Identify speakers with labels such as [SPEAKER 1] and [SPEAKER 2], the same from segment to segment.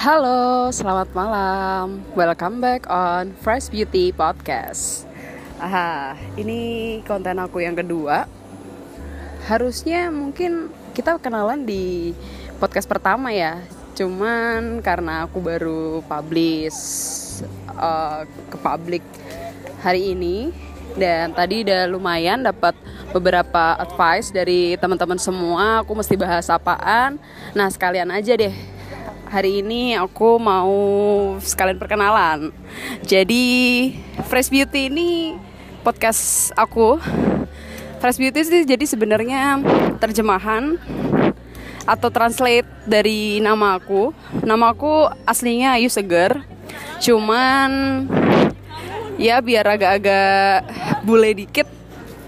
[SPEAKER 1] Halo, selamat malam. Welcome back on Fresh Beauty Podcast. Aha, ini konten aku yang kedua. Harusnya mungkin kita kenalan di podcast pertama ya. Cuman karena aku baru publish uh, ke publik hari ini dan tadi udah lumayan dapat beberapa advice dari teman-teman semua. Aku mesti bahas apaan. Nah, sekalian aja deh hari ini aku mau sekalian perkenalan. Jadi Fresh Beauty ini podcast aku. Fresh Beauty sih jadi sebenarnya terjemahan atau translate dari nama aku. Nama aku aslinya Ayu Seger. Cuman ya biar agak-agak bule dikit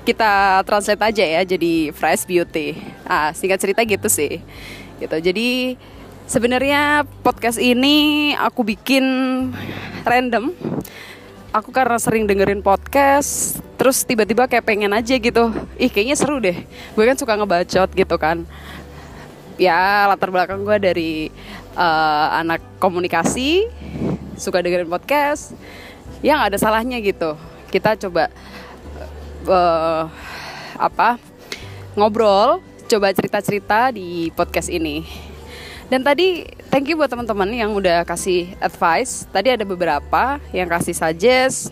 [SPEAKER 1] kita translate aja ya jadi Fresh Beauty. Ah, singkat cerita gitu sih. Gitu. Jadi Sebenarnya podcast ini aku bikin random. Aku karena sering dengerin podcast, terus tiba-tiba kayak pengen aja gitu. Ih, kayaknya seru deh. Gue kan suka ngebacot gitu kan. Ya, latar belakang gue dari uh, anak komunikasi, suka dengerin podcast. Ya, gak ada salahnya gitu. Kita coba uh, apa? Ngobrol, coba cerita-cerita di podcast ini. Dan tadi thank you buat teman-teman yang udah kasih advice. Tadi ada beberapa yang kasih suggest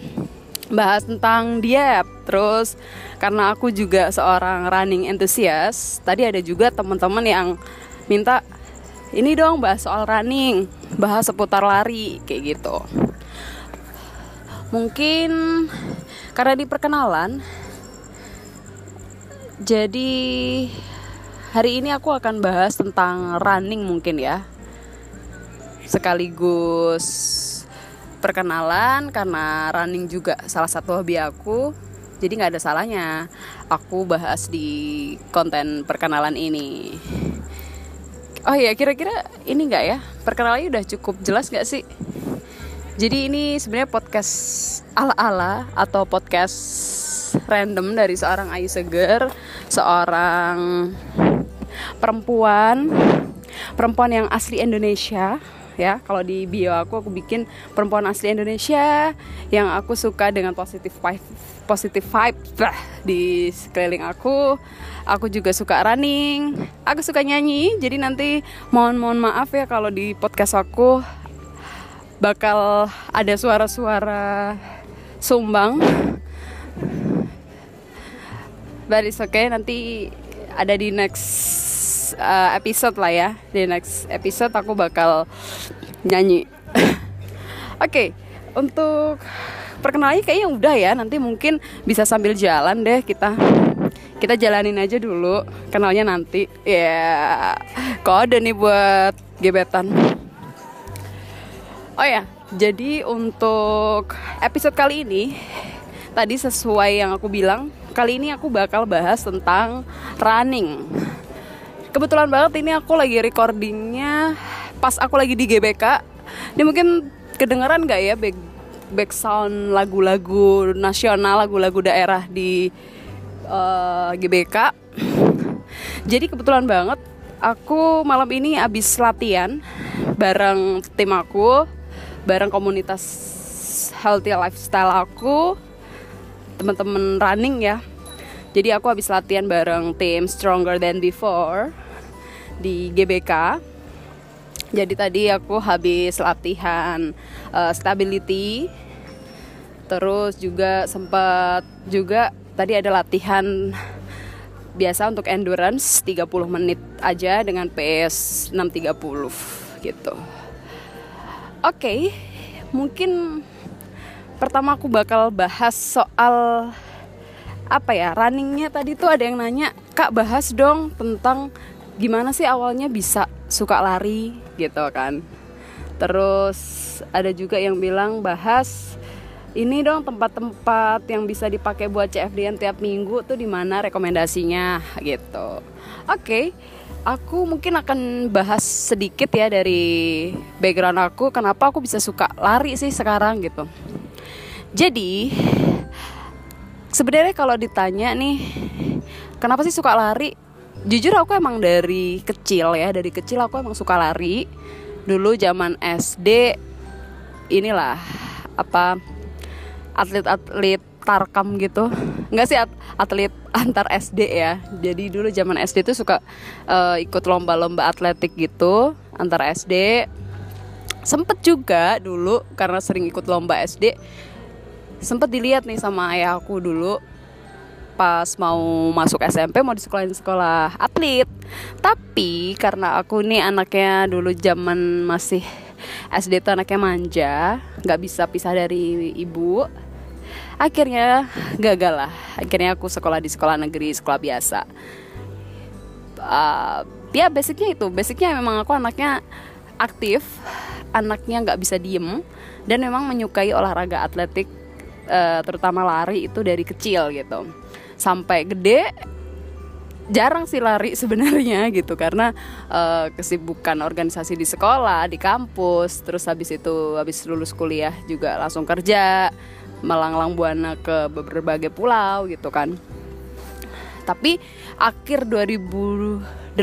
[SPEAKER 1] bahas tentang diet. Terus karena aku juga seorang running enthusiast, tadi ada juga teman-teman yang minta ini dong bahas soal running, bahas seputar lari kayak gitu. Mungkin karena di perkenalan jadi Hari ini aku akan bahas tentang running mungkin ya. Sekaligus perkenalan karena running juga salah satu hobi aku. Jadi nggak ada salahnya aku bahas di konten perkenalan ini. Oh ya, kira-kira ini nggak ya? Perkenalannya udah cukup jelas nggak sih? Jadi ini sebenarnya podcast ala-ala atau podcast random dari seorang Ayu Seger, seorang perempuan perempuan yang asli Indonesia ya. Kalau di bio aku aku bikin perempuan asli Indonesia yang aku suka dengan positif vibe positif vibe di sekeliling aku. Aku juga suka running. Aku suka nyanyi jadi nanti mohon mohon maaf ya kalau di podcast aku bakal ada suara-suara sumbang. But it's okay nanti ada di next uh, episode lah ya. Di next episode aku bakal nyanyi. Oke okay, untuk perkenalannya kayaknya udah ya. Nanti mungkin bisa sambil jalan deh kita. Kita jalanin aja dulu kenalnya nanti. Ya yeah. kode nih buat gebetan. Oh ya jadi untuk episode kali ini tadi sesuai yang aku bilang kali ini aku bakal bahas tentang running. Kebetulan banget ini aku lagi recordingnya pas aku lagi di GBK. Ini mungkin kedengeran gak ya back back sound lagu-lagu nasional lagu-lagu daerah di uh, GBK? Jadi kebetulan banget aku malam ini abis latihan bareng tim aku bareng komunitas healthy lifestyle aku teman-teman running ya jadi aku habis latihan bareng tim Stronger Than Before di GBK. Jadi tadi aku habis latihan uh, stability. Terus juga sempat juga tadi ada latihan biasa untuk endurance 30 menit aja dengan pace 630 gitu. Oke, okay, mungkin pertama aku bakal bahas soal apa ya runningnya tadi tuh ada yang nanya kak bahas dong tentang gimana sih awalnya bisa suka lari gitu kan. Terus ada juga yang bilang bahas ini dong tempat-tempat yang bisa dipakai buat CFD tiap minggu tuh di mana rekomendasinya gitu. Oke okay, aku mungkin akan bahas sedikit ya dari background aku kenapa aku bisa suka lari sih sekarang gitu jadi sebenarnya kalau ditanya nih kenapa sih suka lari? Jujur aku emang dari kecil ya dari kecil aku emang suka lari. Dulu zaman SD inilah apa atlet-atlet tarkam gitu. Nggak sih atlet antar SD ya. Jadi dulu zaman SD tuh suka uh, ikut lomba-lomba atletik gitu antar SD sempet juga dulu karena sering ikut lomba SD sempet dilihat nih sama ayahku dulu pas mau masuk SMP mau di sekolah sekolah atlet. Tapi karena aku nih anaknya dulu zaman masih SD tuh anaknya manja nggak bisa pisah dari ibu akhirnya gagal lah. Akhirnya aku sekolah di sekolah negeri sekolah biasa. Uh, ya basicnya itu basicnya memang aku anaknya aktif anaknya nggak bisa diem dan memang menyukai olahraga atletik uh, terutama lari itu dari kecil gitu. Sampai gede jarang sih lari sebenarnya gitu. Karena uh, kesibukan organisasi di sekolah di kampus terus habis itu habis lulus kuliah juga langsung kerja melanglang buana ke berbagai pulau gitu kan. Tapi akhir 2018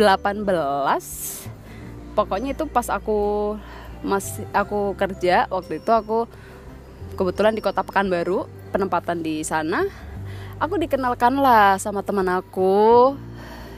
[SPEAKER 1] pokoknya itu pas aku masih aku kerja waktu itu aku kebetulan di kota Pekanbaru penempatan di sana. Aku dikenalkan lah sama teman aku.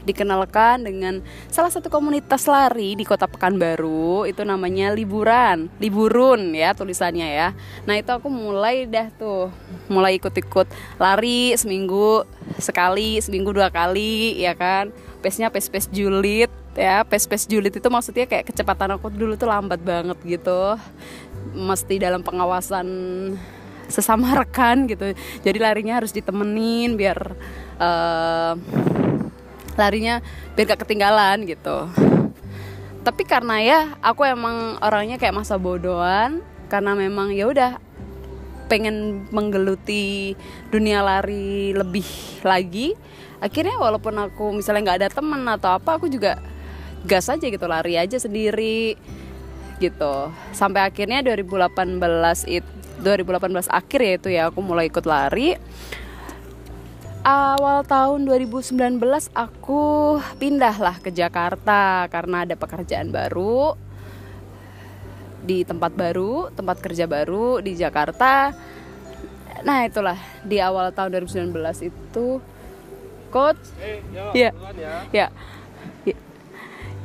[SPEAKER 1] Dikenalkan dengan salah satu komunitas lari di kota Pekanbaru. Itu namanya liburan liburun ya tulisannya ya. Nah itu aku mulai dah tuh. Mulai ikut-ikut lari seminggu sekali seminggu dua kali ya kan. Pace-nya pace-pace julid ya pace-pace julid itu maksudnya kayak kecepatan aku dulu tuh lambat banget gitu mesti dalam pengawasan sesama rekan gitu. Jadi larinya harus ditemenin biar uh, larinya biar gak ketinggalan gitu. Tapi karena ya aku emang orangnya kayak masa bodohan karena memang ya udah pengen menggeluti dunia lari lebih lagi. Akhirnya walaupun aku misalnya nggak ada temen atau apa aku juga gas aja gitu lari aja sendiri gitu sampai akhirnya 2018 itu 2018 akhir ya itu ya aku mulai ikut lari awal tahun 2019 aku pindah lah ke Jakarta karena ada pekerjaan baru di tempat baru, tempat kerja baru di Jakarta. Nah, itulah di awal tahun 2019 itu coach hey, ya, ya. Ya. ya.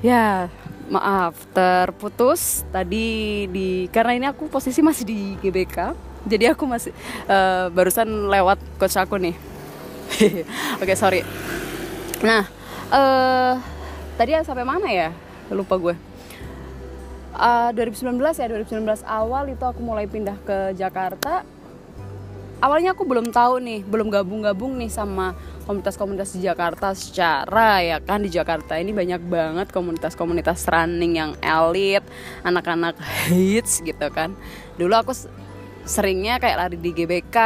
[SPEAKER 1] Ya, maaf terputus tadi di karena ini aku posisi masih di GBK. Jadi aku masih uh, barusan lewat coach aku nih Oke okay, sorry. Nah, uh, tadi sampai mana ya? Lupa gue. Uh, 2019 ya 2019 awal itu aku mulai pindah ke Jakarta. Awalnya aku belum tahu nih, belum gabung-gabung nih sama komunitas-komunitas di Jakarta secara ya kan di Jakarta ini banyak banget komunitas-komunitas running yang elit, anak-anak hits gitu kan. Dulu aku seringnya kayak lari di GBK,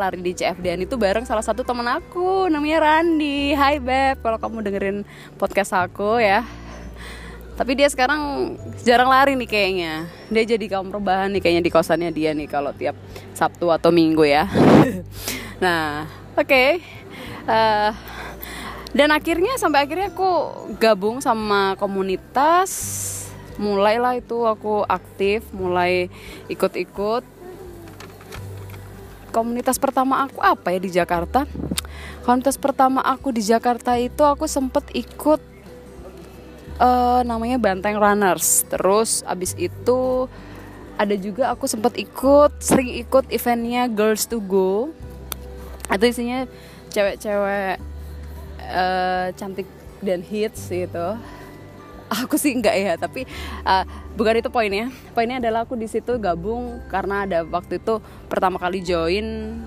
[SPEAKER 1] lari di CFDN itu bareng salah satu temen aku namanya Randi. Hai Beb, kalau kamu dengerin podcast aku ya. Tapi dia sekarang jarang lari nih kayaknya. Dia jadi kaum perubahan nih kayaknya di kosannya dia nih kalau tiap Sabtu atau Minggu ya. nah, oke. Okay. Uh, eh, dan akhirnya sampai akhirnya aku gabung sama komunitas mulailah itu aku aktif mulai ikut-ikut komunitas pertama aku apa ya di Jakarta komunitas pertama aku di Jakarta itu aku sempet ikut uh, namanya Banteng Runners. Terus abis itu ada juga aku sempet ikut sering ikut eventnya Girls to Go. Itu isinya cewek-cewek uh, cantik dan hits gitu. Aku sih enggak ya tapi uh, bukan itu poinnya. Poinnya adalah aku di situ gabung karena ada waktu itu pertama kali join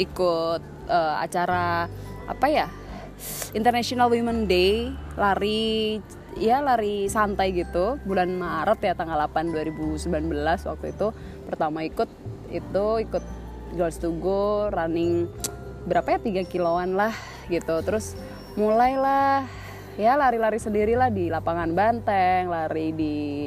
[SPEAKER 1] ikut uh, acara apa ya? International Women Day lari ya lari santai gitu. Bulan Maret ya tanggal 8 2019 waktu itu. Pertama ikut itu ikut Girls to Go running berapa ya tiga kiloan lah gitu. Terus mulailah ya lari-lari sendiri lah di lapangan banteng lari di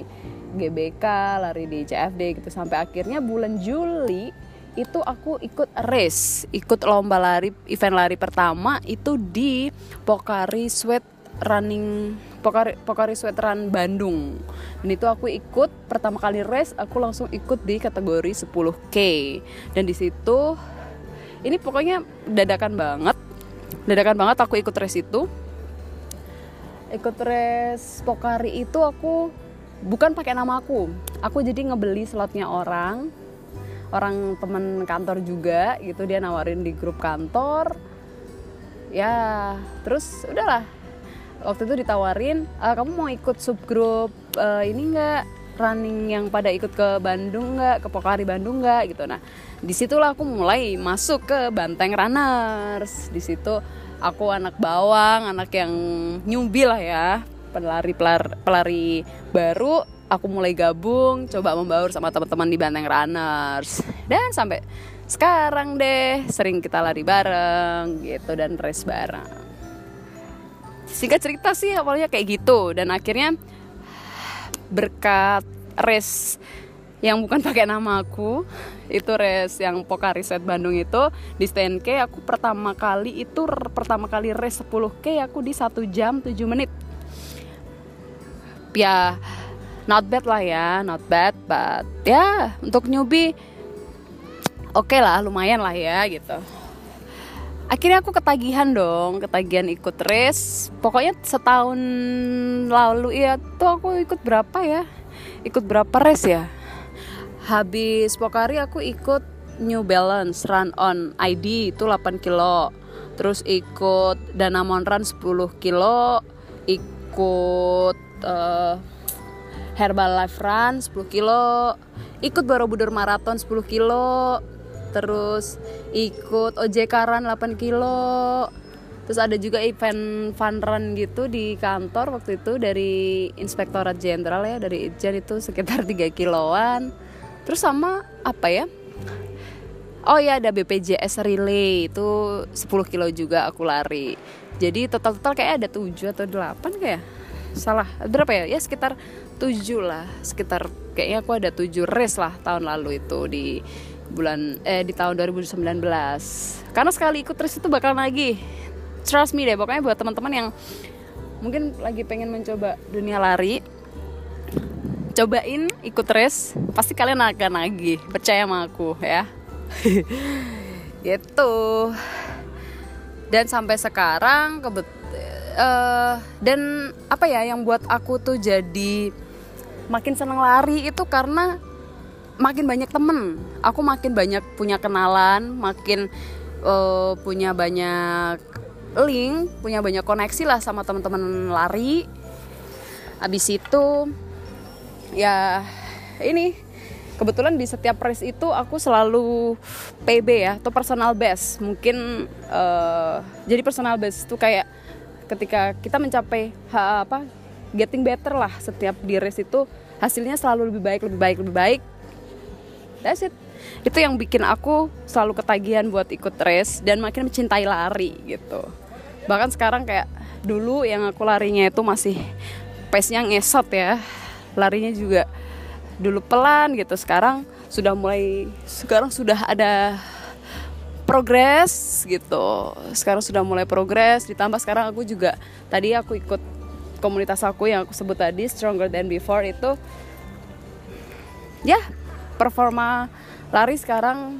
[SPEAKER 1] GBK lari di CFD gitu. Sampai akhirnya bulan Juli itu aku ikut race ikut lomba lari event lari pertama itu di Pokari Sweat Running Pokari, Pokari Sweat Run Bandung. Dan itu aku ikut pertama kali race aku langsung ikut di kategori 10k dan di situ ini pokoknya dadakan banget. Dadakan banget aku ikut race itu. Ikut race Pokari itu aku bukan pakai nama aku. Aku jadi ngebeli slotnya orang orang teman kantor juga gitu. Dia nawarin di grup kantor. Ya terus udahlah waktu itu ditawarin e, kamu mau ikut subgrup uh, ini enggak running yang pada ikut ke Bandung nggak? Ke Pokari Bandung nggak? Gitu. Nah di situlah aku mulai masuk ke Banteng Runners. Di situ aku anak bawang anak yang nyubi lah ya pelari pelari, pelari baru aku mulai gabung coba membaur sama teman-teman di Banteng Runners. Dan sampai sekarang deh sering kita lari bareng gitu dan race bareng singkat cerita sih awalnya kayak gitu. Dan akhirnya berkat res yang bukan pakai nama aku itu res yang Pokari Set Bandung itu di stand K aku pertama kali itu pertama kali res 10K aku di satu jam 7 menit. Ya not bad lah ya not bad but ya untuk newbie oke okay lah lumayan lah ya gitu akhirnya aku ketagihan dong ketagihan ikut race. Pokoknya setahun lalu ya tuh aku ikut berapa ya? Ikut berapa race ya? Habis Pokari aku ikut New Balance Run On ID itu 8 kilo. Terus ikut Danamon Run 10 kilo. Ikut uh, Herbalife Run 10 kilo. Ikut Borobudur Marathon 10 kilo terus ikut OJK Run 8 kilo. Terus ada juga event fun run gitu di kantor waktu itu dari Inspektorat Jenderal ya dari Ijen itu sekitar 3 kiloan. Terus sama apa ya? Oh ya ada BPJS relay itu 10 kilo juga aku lari. Jadi total-total kayak ada 7 atau 8 kayak salah berapa ya? Ya sekitar 7 lah sekitar kayaknya aku ada 7 race lah tahun lalu itu di bulan eh di tahun 2019 karena sekali ikut terus itu bakal lagi. Trust me deh pokoknya buat teman-teman yang mungkin lagi pengen mencoba dunia lari cobain ikut race pasti kalian akan lagi. Percaya sama aku ya. Gitu. Dan sampai sekarang kebet uh, dan apa ya yang buat aku tuh jadi makin seneng lari itu karena makin banyak temen. Aku makin banyak punya kenalan makin uh, punya banyak link punya banyak koneksi lah sama teman-teman lari. Abis itu ya ini kebetulan di setiap race itu aku selalu PB ya atau personal best. Mungkin uh, jadi personal best itu kayak ketika kita mencapai ha, apa getting better lah setiap di race itu hasilnya selalu lebih baik lebih baik lebih baik that's it. Itu yang bikin aku selalu ketagihan buat ikut race dan makin mencintai lari gitu. Bahkan sekarang kayak dulu yang aku larinya itu masih pace-nya ngesot ya. Larinya juga dulu pelan gitu. Sekarang sudah mulai sekarang sudah ada progres gitu. Sekarang sudah mulai progres. Ditambah sekarang aku juga tadi aku ikut komunitas aku yang aku sebut tadi stronger than before itu ya performa lari sekarang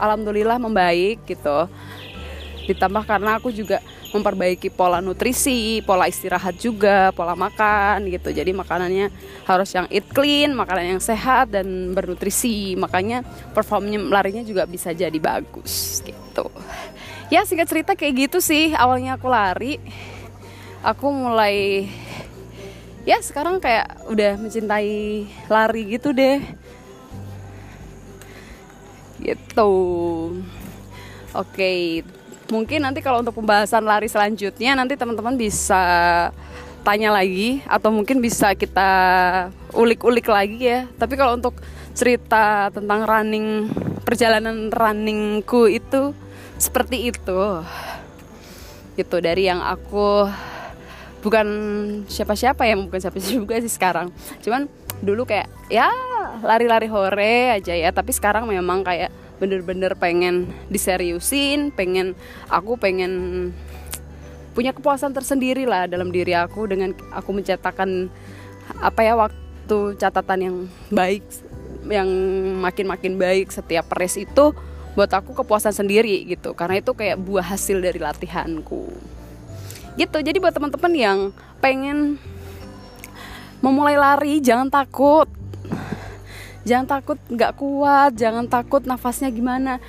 [SPEAKER 1] alhamdulillah membaik gitu ditambah karena aku juga memperbaiki pola nutrisi, pola istirahat juga, pola makan gitu. Jadi makanannya harus yang eat clean, makanan yang sehat dan bernutrisi. Makanya performnya larinya juga bisa jadi bagus gitu. Ya singkat cerita kayak gitu sih awalnya aku lari. Aku mulai ya sekarang kayak udah mencintai lari gitu deh gitu. Oke mungkin nanti kalau untuk pembahasan lari selanjutnya nanti teman-teman bisa tanya lagi atau mungkin bisa kita ulik-ulik lagi ya. Tapi kalau untuk cerita tentang running perjalanan runningku itu seperti itu. Gitu dari yang aku bukan siapa-siapa ya bukan siapa juga sih sekarang. Cuman dulu kayak ya lari-lari hore aja ya. Tapi sekarang memang kayak bener-bener pengen diseriusin pengen aku pengen punya kepuasan tersendiri lah dalam diri aku dengan aku mencetakkan apa ya waktu catatan yang baik yang makin-makin baik setiap race itu buat aku kepuasan sendiri gitu. Karena itu kayak buah hasil dari latihanku. Gitu. Jadi buat teman-teman yang pengen memulai lari jangan takut. Jangan takut nggak kuat jangan takut nafasnya gimana.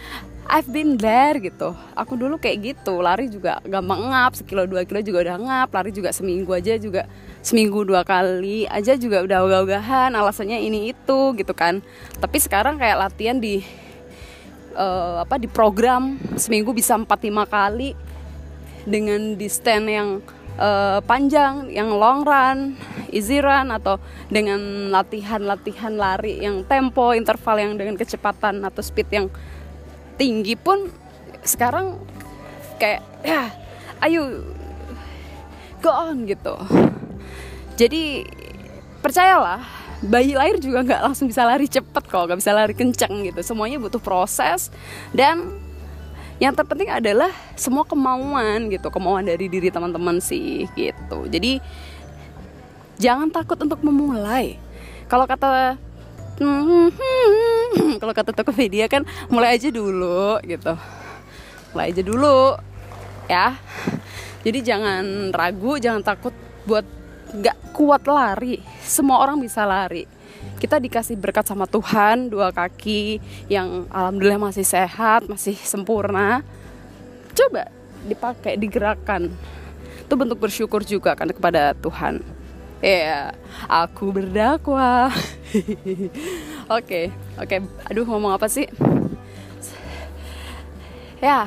[SPEAKER 1] I've been there gitu. Aku dulu kayak gitu lari juga gampang ngap sekilo dua kilo juga udah ngap lari juga seminggu aja juga seminggu dua kali aja juga udah ogah-ogahan alasannya ini itu gitu kan. Tapi sekarang kayak latihan di uh, apa di program seminggu bisa empat lima kali dengan di stand yang uh, panjang yang long run run atau dengan latihan-latihan lari yang tempo interval yang dengan kecepatan atau speed yang tinggi pun sekarang kayak ya ayo go on gitu. Jadi percayalah bayi lahir juga nggak langsung bisa lari cepet kok nggak bisa lari kencang gitu. Semuanya butuh proses dan yang terpenting adalah semua kemauan gitu kemauan dari diri teman-teman sih gitu. Jadi jangan takut untuk memulai. Kalau kata kalau kata Tokopedia kan mulai aja dulu gitu. Mulai aja dulu ya. Jadi jangan ragu jangan takut buat nggak kuat lari. Semua orang bisa lari. Kita dikasih berkat sama Tuhan dua kaki yang alhamdulillah masih sehat masih sempurna. Coba dipakai digerakkan. Itu bentuk bersyukur juga kan kepada Tuhan Ya, yeah, aku berdakwah. Oke, oke. Okay, okay. Aduh, ngomong apa sih? Ya,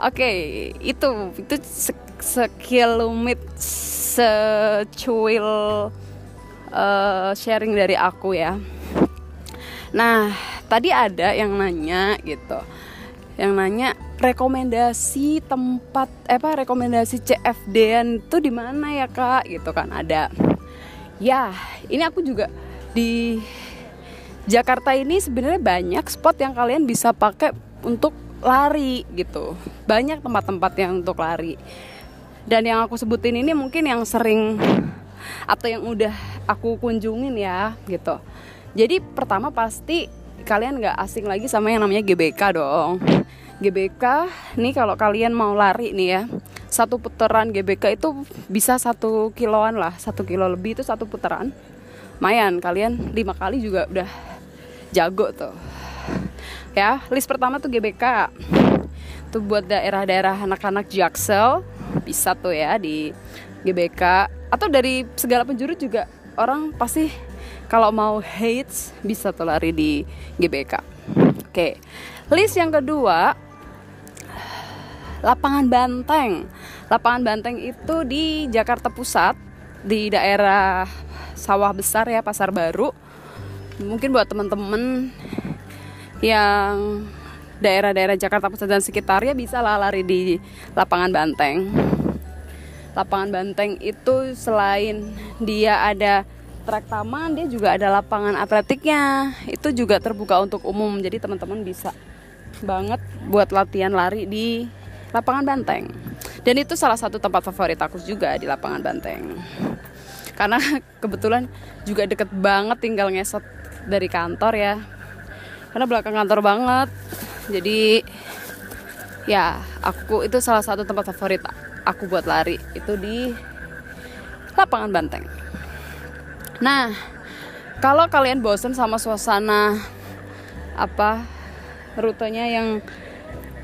[SPEAKER 1] oke. Okay. Itu itu sekilumit secuil uh, sharing dari aku ya. Nah, tadi ada yang nanya gitu. Yang nanya rekomendasi tempat eh, apa rekomendasi CFD itu di mana ya kak? Gitu kan ada. Ya ini aku juga di Jakarta ini sebenarnya banyak spot yang kalian bisa pakai untuk lari gitu. Banyak tempat-tempat yang untuk lari. Dan yang aku sebutin ini mungkin yang sering atau yang udah aku kunjungin ya gitu. Jadi pertama pasti kalian nggak asing lagi sama yang namanya GBK dong GBK nih kalau kalian mau lari nih ya satu putaran GBK itu bisa satu kiloan lah satu kilo lebih itu satu putaran. Mayan kalian lima kali juga udah jago tuh. Ya list pertama tuh GBK tuh buat daerah-daerah anak-anak Jaksel bisa tuh ya di GBK atau dari segala penjuru juga orang pasti kalau mau hates bisa tuh lari di GBK oke list yang kedua lapangan banteng. Lapangan banteng itu di Jakarta Pusat, di daerah Sawah Besar ya, Pasar Baru. Mungkin buat temen-temen yang daerah-daerah Jakarta Pusat dan sekitarnya bisa lah lari di lapangan banteng. Lapangan banteng itu selain dia ada trek taman, dia juga ada lapangan atletiknya. Itu juga terbuka untuk umum, jadi teman-teman bisa banget buat latihan lari di lapangan Banteng. Dan itu salah satu tempat favorit aku juga di lapangan Banteng. Karena kebetulan juga deket banget tinggal ngesot dari kantor ya. Karena belakang kantor banget. Jadi ya aku itu salah satu tempat favorit aku buat lari itu di lapangan Banteng. Nah, kalau kalian bosen sama suasana apa rutenya yang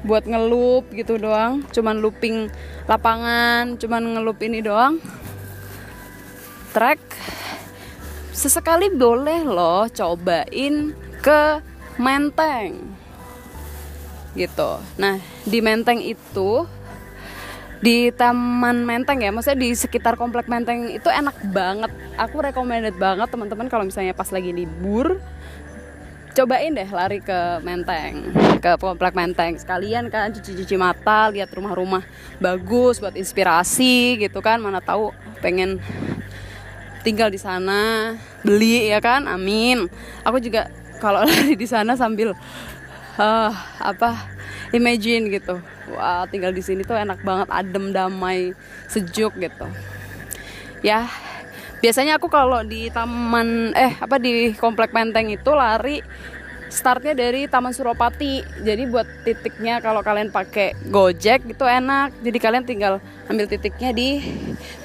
[SPEAKER 1] buat ngelup gitu doang. Cuman looping lapangan cuman ngelup ini doang. Track sesekali boleh loh cobain ke Menteng. Gitu. Nah di Menteng itu di Taman Menteng ya maksudnya di sekitar komplek Menteng itu enak banget. Aku recommended banget teman-teman kalau misalnya pas lagi libur cobain deh lari ke Menteng ke komplek Menteng. Sekalian kan cuci-cuci mata lihat rumah-rumah bagus buat inspirasi gitu kan. Mana tahu pengen tinggal di sana beli ya kan? Amin. Aku juga kalau lari di sana sambil uh, apa imagine gitu. Wah tinggal di sini tuh enak banget adem damai sejuk gitu. Ya biasanya aku kalau di taman eh apa di komplek Menteng itu lari startnya dari Taman Suropati. Jadi buat titiknya kalau kalian pakai Gojek itu enak. Jadi kalian tinggal ambil titiknya di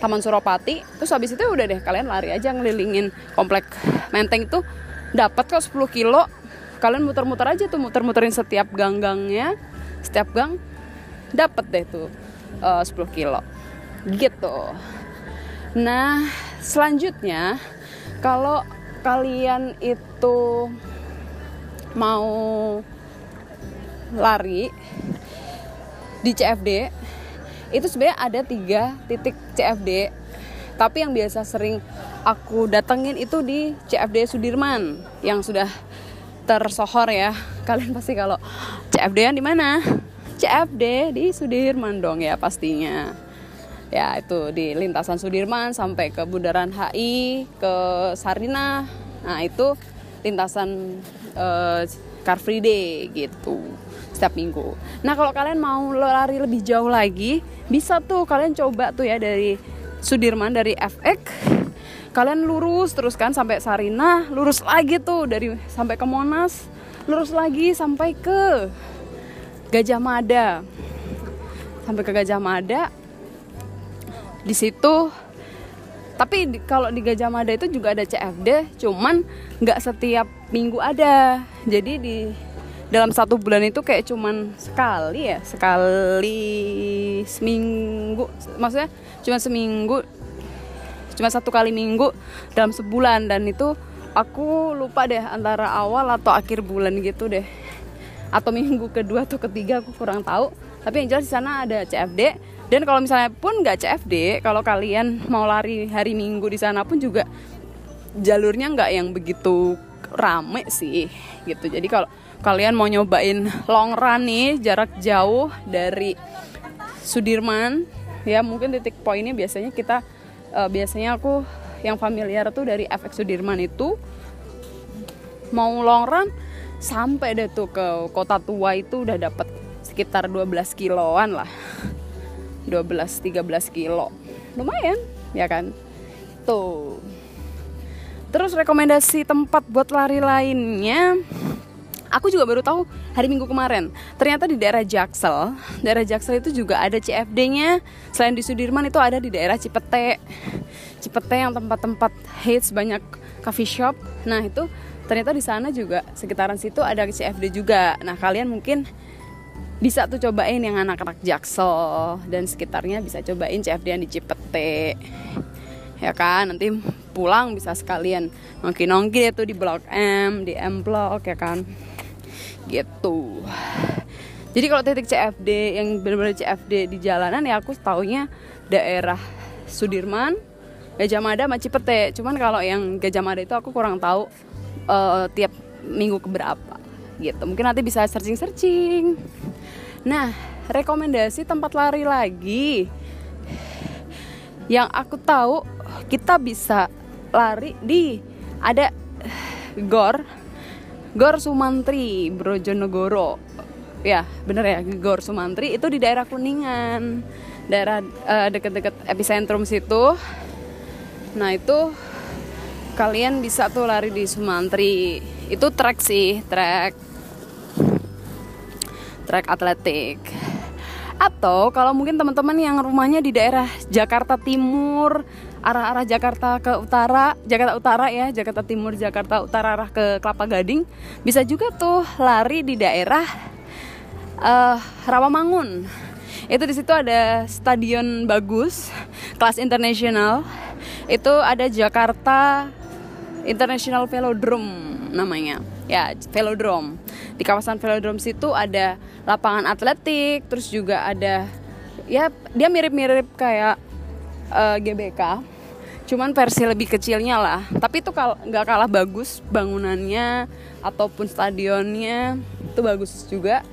[SPEAKER 1] Taman Suropati. Terus habis itu udah deh kalian lari aja ngelilingin komplek Menteng itu. Dapat kok 10 kilo. Kalian muter-muter aja tuh muter-muterin setiap gang-gangnya. Setiap gang dapat deh tuh eh, uh, 10 kilo. Gitu. Nah selanjutnya kalau kalian itu mau lari di CFD itu sebenarnya ada tiga titik CFD tapi yang biasa sering aku datengin itu di CFD Sudirman yang sudah tersohor ya. Kalian pasti kalau CFD yang di mana? CFD di Sudirman dong ya pastinya ya itu di lintasan Sudirman sampai ke Bundaran HI ke Sarina. Nah itu lintasan uh, Car Free Day gitu setiap minggu. Nah kalau kalian mau lari lebih jauh lagi bisa tuh kalian coba tuh ya dari Sudirman dari FX kalian lurus terus kan sampai Sarina lurus lagi tuh dari sampai ke Monas lurus lagi sampai ke Gajah Mada. Sampai ke Gajah Mada di situ. Tapi di, kalau di Gajah Mada itu juga ada CFD cuman nggak setiap minggu ada. Jadi di dalam satu bulan itu kayak cuman sekali ya sekali seminggu. Maksudnya cuma seminggu cuma satu kali minggu dalam sebulan. Dan itu aku lupa deh antara awal atau akhir bulan gitu deh. Atau minggu kedua atau ketiga aku kurang tahu. Tapi yang jelas di sana ada CFD dan kalau misalnya pun nggak CFD kalau kalian mau lari hari Minggu di sana pun juga jalurnya nggak yang begitu rame sih gitu. Jadi kalau kalian mau nyobain long run nih jarak jauh dari Sudirman ya mungkin titik poinnya biasanya kita uh, biasanya aku yang familiar tuh dari FX Sudirman itu mau long run sampai deh tuh ke kota tua itu udah dapat sekitar 12 kiloan lah 12-13 kilo. Lumayan ya kan? Tuh. Terus rekomendasi tempat buat lari lainnya aku juga baru tahu hari minggu kemarin. Ternyata di daerah Jaksel daerah Jaksel itu juga ada CFD-nya selain di Sudirman itu ada di daerah Cipete. Cipete yang tempat-tempat hits banyak coffee shop. Nah itu ternyata di sana juga sekitaran situ ada CFD juga. Nah kalian mungkin bisa tuh cobain yang anak-anak Jaksel dan sekitarnya bisa cobain CFD yang di Cipete. Ya kan? Nanti pulang bisa sekalian nongki-nongki itu di blok M di M blok ya kan? Gitu. Jadi kalau titik CFD yang benar-benar CFD di jalanan ya aku taunya daerah Sudirman Gajah Mada sama Cipete. Cuman kalau yang Gajah Mada itu aku kurang tahu uh, tiap minggu keberapa gitu. Mungkin nanti bisa searching searching nah rekomendasi tempat lari lagi. Yang aku tahu kita bisa lari di ada gor gor Sumantri Brojonegoro. Ya bener ya gor Sumantri itu di daerah Kuningan. Daerah uh, deket-deket epicentrum situ. Nah itu kalian bisa tuh lari di Sumantri. Itu trek sih trek trek atletik. Atau kalau mungkin teman-teman yang rumahnya di daerah Jakarta Timur arah-arah Jakarta ke utara Jakarta Utara ya Jakarta Timur Jakarta Utara arah ke Kelapa Gading bisa juga tuh lari di daerah uh, Rawamangun. Itu di situ ada stadion bagus kelas internasional. Itu ada Jakarta International Velodrome namanya ya Velodrome. Di kawasan Velodrome situ ada lapangan atletik terus juga ada ya dia mirip-mirip kayak uh, GBK. Cuman versi lebih kecilnya lah. Tapi itu nggak kalah bagus bangunannya ataupun stadionnya. Itu bagus juga.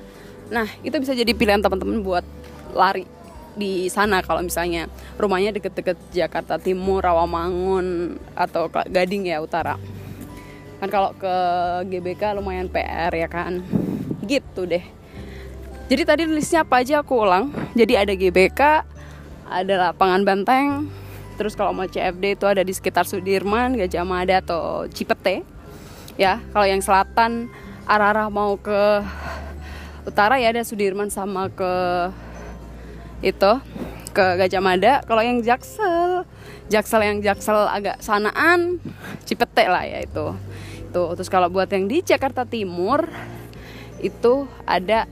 [SPEAKER 1] Nah itu bisa jadi pilihan teman-teman buat lari di sana kalau misalnya rumahnya deket-deket Jakarta Timur, Rawamangun atau Gading ya utara. Kan kalau ke GBK lumayan PR ya kan. Gitu deh. Jadi tadi listnya apa aja aku ulang. Jadi ada GBK, ada lapangan banteng, Terus kalau mau CFD itu ada di sekitar Sudirman, Gajah Mada atau Cipete. Ya, kalau yang selatan arah-arah mau ke utara ya ada Sudirman sama ke itu ke Gajah Mada. Kalau yang Jaksel, Jaksel yang Jaksel agak sanaan, Cipete lah ya itu. Itu. Terus kalau buat yang di Jakarta Timur itu ada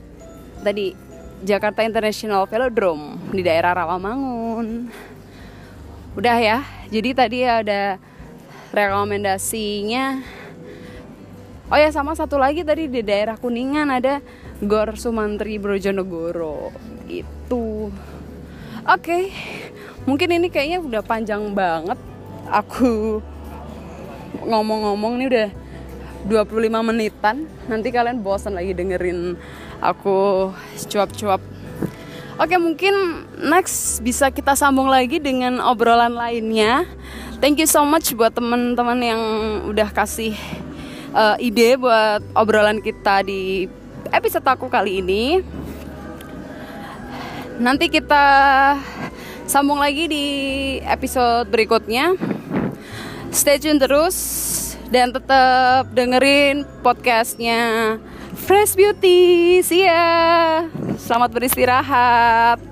[SPEAKER 1] tadi Jakarta International Velodrome di daerah Rawamangun. Udah ya. Jadi tadi ada rekomendasinya. Oh ya sama satu lagi tadi di daerah Kuningan ada Gor Sumantri Brojonegoro. Itu. Oke. Mungkin ini kayaknya udah panjang banget aku ngomong-ngomong ini udah 25 menitan. Nanti kalian bosan lagi dengerin aku cuap-cuap Oke mungkin next bisa kita sambung lagi dengan obrolan lainnya. Thank you so much buat teman-teman yang udah kasih uh, ide buat obrolan kita di episode aku kali ini. Nanti kita sambung lagi di episode berikutnya. Stay tune terus dan tetap dengerin podcastnya Fresh Beauty. See ya. Selamat beristirahat.